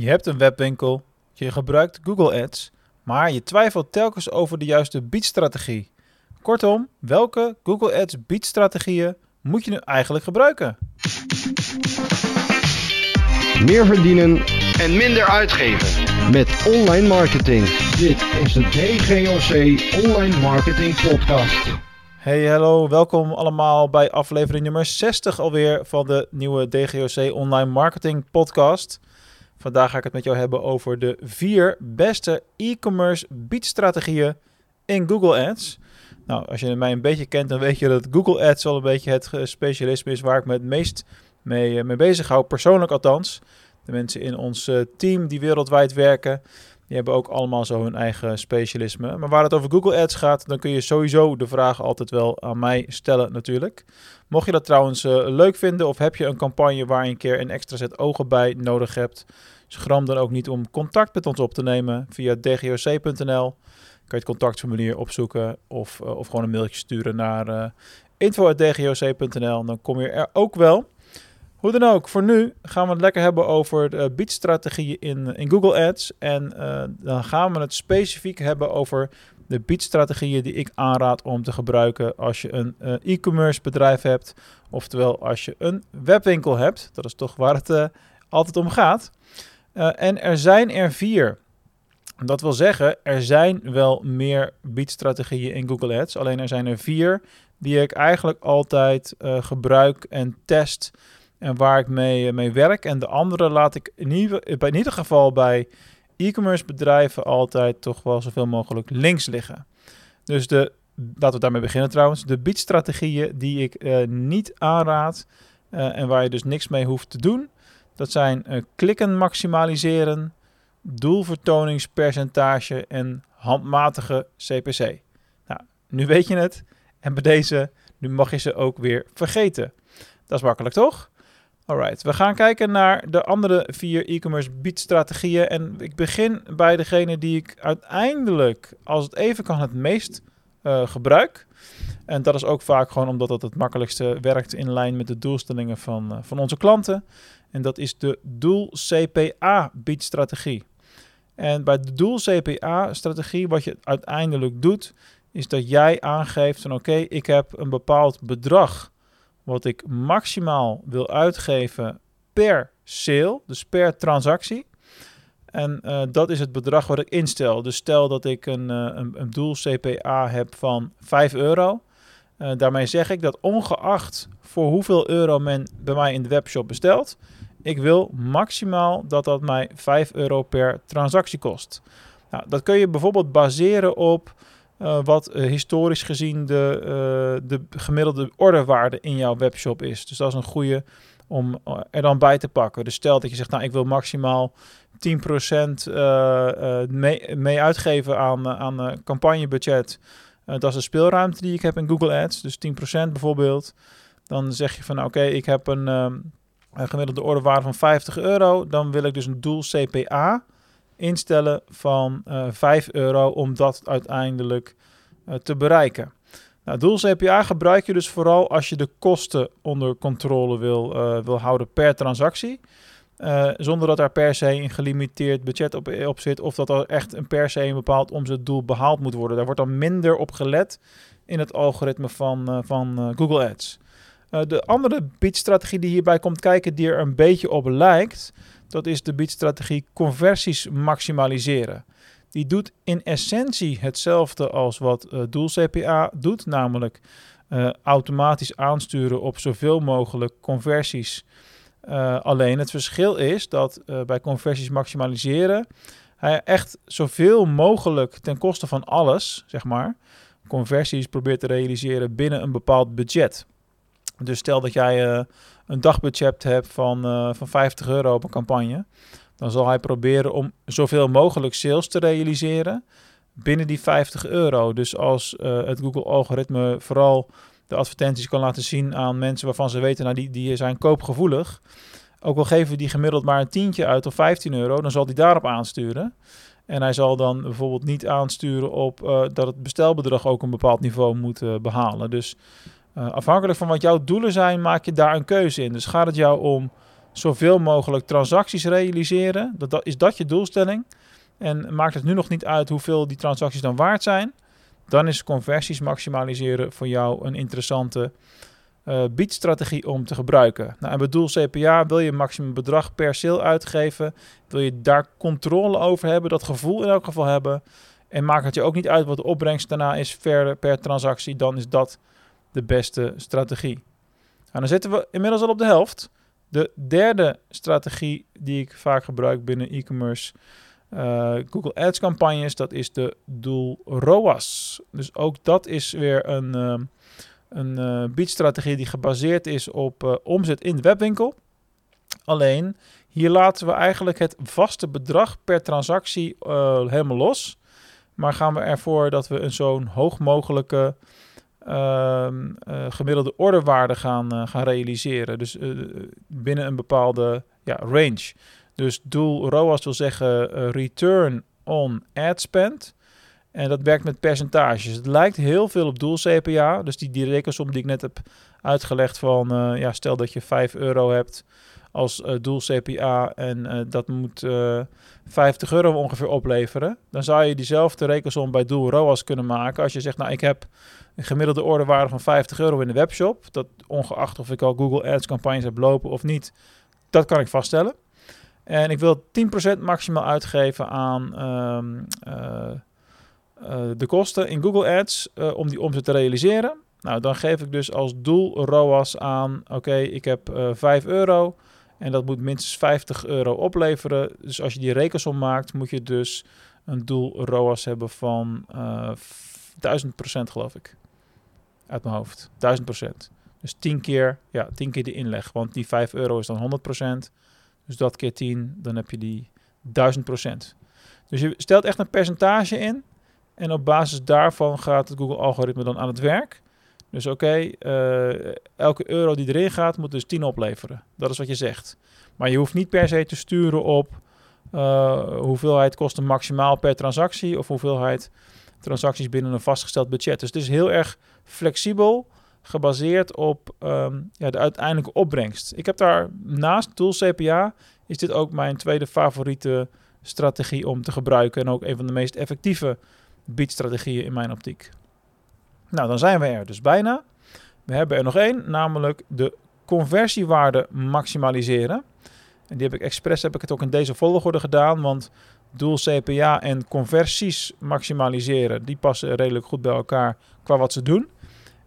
Je hebt een webwinkel, je gebruikt Google Ads, maar je twijfelt telkens over de juiste biedstrategie. Kortom, welke Google Ads biedstrategieën moet je nu eigenlijk gebruiken? Meer verdienen en minder uitgeven. met online marketing. Dit is de DGOC Online Marketing Podcast. Hey, hallo, welkom allemaal bij aflevering nummer 60 alweer van de nieuwe DGOC Online Marketing Podcast. Vandaag ga ik het met jou hebben over de vier beste e-commerce biedstrategieën in Google Ads. Nou, als je mij een beetje kent, dan weet je dat Google Ads al een beetje het specialisme is waar ik me het meest mee, eh, mee bezig hou, persoonlijk althans. De mensen in ons eh, team die wereldwijd werken, die hebben ook allemaal zo hun eigen specialisme. Maar waar het over Google Ads gaat, dan kun je sowieso de vraag altijd wel aan mij stellen natuurlijk. Mocht je dat trouwens eh, leuk vinden of heb je een campagne waar je een keer een extra set ogen bij nodig hebt, schram dan ook niet om contact met ons op te nemen via dgoc.nl. Kan je het contactformulier opzoeken of, eh, of gewoon een mailtje sturen naar uh, info.dgoc.nl. Dan kom je er ook wel. Hoe dan ook, voor nu gaan we het lekker hebben over de biedstrategieën in, in Google Ads. En uh, dan gaan we het specifiek hebben over de biedstrategieën die ik aanraad om te gebruiken als je een uh, e-commerce bedrijf hebt. Oftewel als je een webwinkel hebt. Dat is toch waar het uh, altijd om gaat. en er zijn er vier. Dat wil zeggen, er zijn wel meer biedstrategieën in Google Ads. Alleen er zijn er vier die ik eigenlijk altijd gebruik en test en waar ik mee, mee werk. En de andere laat ik in ieder, geval bij e-commerce bedrijven altijd toch wel zoveel mogelijk links liggen. Dus de, laten we daarmee beginnen trouwens. De biedstrategieën die ik uh, niet aanraad uh, en waar je dus niks mee hoeft te doen. Dat zijn klikken maximaliseren, doelvertoningspercentage en handmatige CPC. Nou, nu weet je het. En bij deze, nu mag je ze ook weer vergeten. Dat is makkelijk toch? Alright, we gaan kijken naar de andere vier e-commerce biedstrategieën. En ik begin bij degene die ik uiteindelijk, als het even kan, het meest uh, gebruik. En dat is ook vaak gewoon omdat het het makkelijkste werkt in lijn met de doelstellingen van, uh, van onze klanten. En dat is de doel CPA biedstrategie. En bij de doel CPA strategie, wat je uiteindelijk doet, is dat jij aangeeft van oké, ik heb een bepaald bedrag wat ik maximaal wil uitgeven per sale, dus per transactie. En uh, dat is het bedrag wat ik instel. Dus stel dat ik een, uh, een, een, doel CPA heb van 5 euro. Uh, daarmee zeg ik dat ongeacht voor hoeveel euro men bij mij in de webshop bestelt, ik wil maximaal dat dat mij 5 euro per transactie kost. Nou, dat kun je bijvoorbeeld baseren op uh, wat uh, historisch gezien de, uh, de gemiddelde orderwaarde in jouw webshop is. Dus dat is een goede om er dan bij te pakken. Dus stel dat je zegt, nou ik wil maximaal 10% mee, mee uitgeven aan, aan campagnebudget. dat is de speelruimte die ik heb in Google Ads, dus 10% bijvoorbeeld. Dan zeg je van, oké, ik heb een, een gemiddelde orderwaarde van 50 euro. Dan wil ik dus een doel CPA instellen van uh, 5 euro om dat uiteindelijk uh, te bereiken. Nou, doel CPA gebruik je dus vooral als je de kosten onder controle wil, uh, wil houden per transactie. Zonder dat daar per se een gelimiteerd budget op, op zit of dat er echt een per se een bepaald omzetdoel behaald moet worden. Daar wordt dan minder op gelet in het algoritme van, van Google Ads. de andere biedstrategie die hierbij komt kijken, die er een beetje op lijkt, dat is de biedstrategie conversies maximaliseren. Die doet in essentie hetzelfde als wat uh, doel CPA doet, namelijk uh, automatisch aansturen op zoveel mogelijk conversies. Uh, alleen het verschil is dat bij conversies maximaliseren hij echt zoveel mogelijk ten koste van alles, zeg maar, conversies probeert te realiseren binnen een bepaald budget. Dus stel dat jij een dagbudget hebt van, uh, van 50 euro op een campagne, dan zal hij proberen om zoveel mogelijk sales te realiseren binnen die 50 euro. Dus als uh, het Google-algoritme vooral de advertenties kan laten zien aan mensen waarvan ze weten, nou die, die zijn koopgevoelig. Ook al geven die gemiddeld maar een tientje uit of 15 euro, dan zal die daarop aansturen. En hij zal dan bijvoorbeeld niet aansturen op dat het bestelbedrag ook een bepaald niveau moet behalen. Dus uh, afhankelijk van wat jouw doelen zijn, maak je daar een keuze in. Dus gaat het jou om zoveel mogelijk transacties realiseren. Dat, is dat je doelstelling? En maakt het nu nog niet uit hoeveel die transacties dan waard zijn? Dan is conversies maximaliseren voor jou een interessante uh, biedstrategie om te gebruiken. Nou, en bedoel CPA, wil je maximum bedrag per sale uitgeven? Wil je daar controle over hebben, dat gevoel in elk geval hebben? En maakt het je ook niet uit wat de opbrengst daarna is per, per transactie, dan is dat de beste strategie. Nou, dan zitten we inmiddels al op de helft. De derde strategie die ik vaak gebruik binnen e-commerce uh, Google Ads campagnes, dat is de doel ROAS. Dus ook dat is weer een, uh, een uh, biedstrategie die gebaseerd is op omzet in de webwinkel. Alleen hier laten we eigenlijk het vaste bedrag per transactie helemaal los. Maar gaan we ervoor dat we een zo'n hoog mogelijke gemiddelde orderwaarde gaan, gaan realiseren. Dus binnen een bepaalde ja, range. Dus doel ROAS wil zeggen return on ad spend. En dat werkt met percentages. Het lijkt heel veel op doel CPA. Dus die, die rekensom die ik net heb uitgelegd van... Ja, stel dat je 5 euro hebt als uh, doel CPA en dat moet 50 euro ongeveer opleveren. Dan zou je diezelfde rekensom bij doel ROAS kunnen maken. Als je zegt, nou ik heb een gemiddelde orderwaarde van 50 euro in de webshop. Dat ongeacht of ik al Google Ads campagnes heb lopen of niet. Dat kan ik vaststellen. En ik wil 10% maximaal uitgeven aan ehm, eh, eh, de kosten in Google Ads om die omzet te realiseren. Nou, dan geef ik dus als doel ROAS aan, oké, ik heb 5 euro en dat moet minstens 50 euro opleveren. Dus als je die rekensom maakt, moet je dus een doel ROAS hebben van 1000% geloof ik. Uit mijn hoofd. 1000%. Dus 10 keer, ja, 10 keer de inleg. Want die 5 euro is dan 100%. Dus dat keer 10, dan heb je die 1000% Dus je stelt echt een percentage in. En op basis daarvan gaat het Google-algoritme dan aan het werk. Dus oké, eh, elke euro die erin gaat, moet dus 10 opleveren. Dat is wat je zegt. Maar je hoeft niet per se te sturen op uh, hoeveelheid kosten maximaal per transactie of hoeveelheid transacties binnen een vastgesteld budget. Dus het is heel erg flexibel gebaseerd op um, ja, de uiteindelijke opbrengst. Ik heb daar naast Tool CPA is dit ook mijn tweede favoriete strategie om te gebruiken en ook een van de meest effectieve biedstrategieën in mijn optiek. Nou, dan zijn we er dus bijna. We hebben er nog één, namelijk de conversiewaarde maximaliseren. En die heb ik expres heb ik het ook in deze volgorde gedaan, want doel CPA en conversies maximaliseren, die passen redelijk goed bij elkaar qua wat ze doen.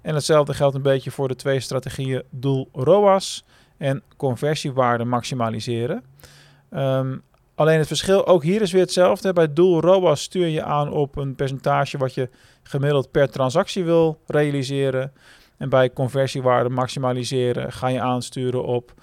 En hetzelfde geldt een beetje voor de twee strategieën doel ROAS en conversiewaarde maximaliseren. Um, alleen het verschil, ook hier is weer hetzelfde. Bij doel ROAS stuur je aan op een percentage wat je gemiddeld per transactie wil realiseren. En bij conversiewaarde maximaliseren ga je aansturen op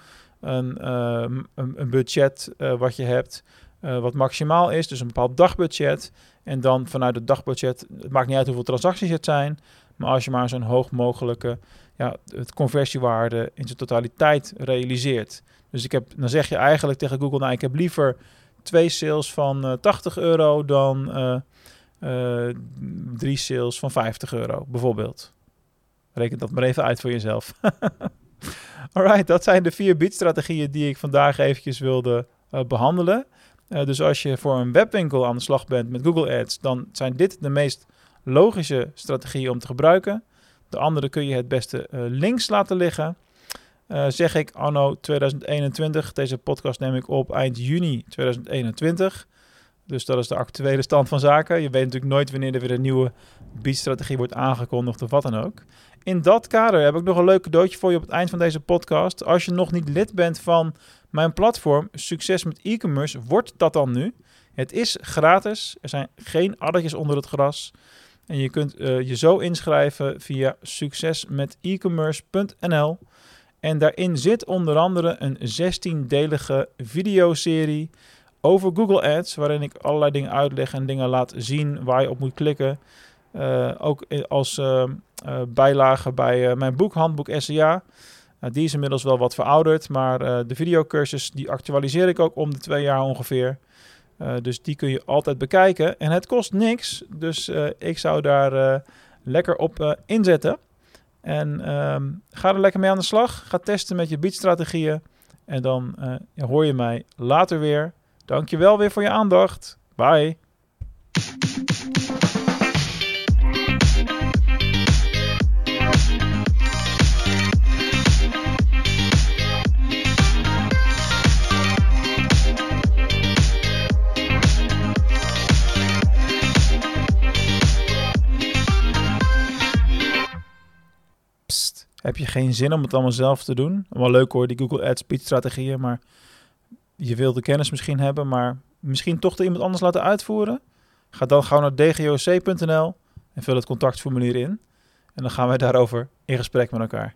een, uh, een, budget uh, wat je hebt, uh, wat maximaal is, dus een bepaald dagbudget. En dan vanuit het dagbudget, het maakt niet uit hoeveel transacties het zijn, maar als je maar zo'n hoog mogelijke ja, het conversiewaarde in zijn totaliteit realiseert. Dus ik heb, dan zeg je eigenlijk tegen Google, nou ik heb liever twee sales van uh, eh, 80 euro dan uh, uh, drie sales van 50 euro, bijvoorbeeld. Reken dat maar even uit voor jezelf. Alright, dat zijn de vier biedstrategieën die ik vandaag eventjes wilde behandelen. dus als je voor een webwinkel aan de slag bent met Google Ads, dan zijn dit de meest logische strategie om te gebruiken. De andere kun je het beste links laten liggen. Uh, zeg ik anno 2021. Deze podcast neem ik op eind juni 2021. Dus dat is de actuele stand van zaken. Je weet natuurlijk nooit wanneer er weer een nieuwe biedstrategie wordt aangekondigd of wat dan ook. In dat kader heb ik nog een leuk cadeautje voor je op het eind van deze podcast. Als je nog niet lid bent van mijn platform Succes met e-commerce, wordt dat dan nu. Het is gratis. Er zijn geen addertjes onder het gras. En je kunt uh, je zo inschrijven via succesmetecommerce.nl. En daarin zit onder andere een 16-delige videoserie over Google Ads, waarin ik allerlei dingen uitleg en dingen laat zien waar je op moet klikken. Uh, ook als uh, bijlage bij mijn boek Handboek SEA. die is inmiddels wel wat verouderd, maar de videocursus die actualiseer ik ook om de twee jaar ongeveer. Dus die kun je altijd bekijken. En het kost niks. Dus ik zou daar lekker op inzetten. En um, ga er lekker mee aan de slag. Ga testen met je beatstrategieën. En dan eh, hoor je mij later weer. Dankjewel weer voor je aandacht. Bye. Heb je geen zin om het allemaal zelf te doen? Wel leuk hoor, die Google Ads speech strategieën, maar je wil de kennis misschien hebben, maar misschien toch door iemand anders laten uitvoeren? Ga dan gauw naar dgoc.nl en vul het contactformulier in. En dan gaan wij daarover in gesprek met elkaar.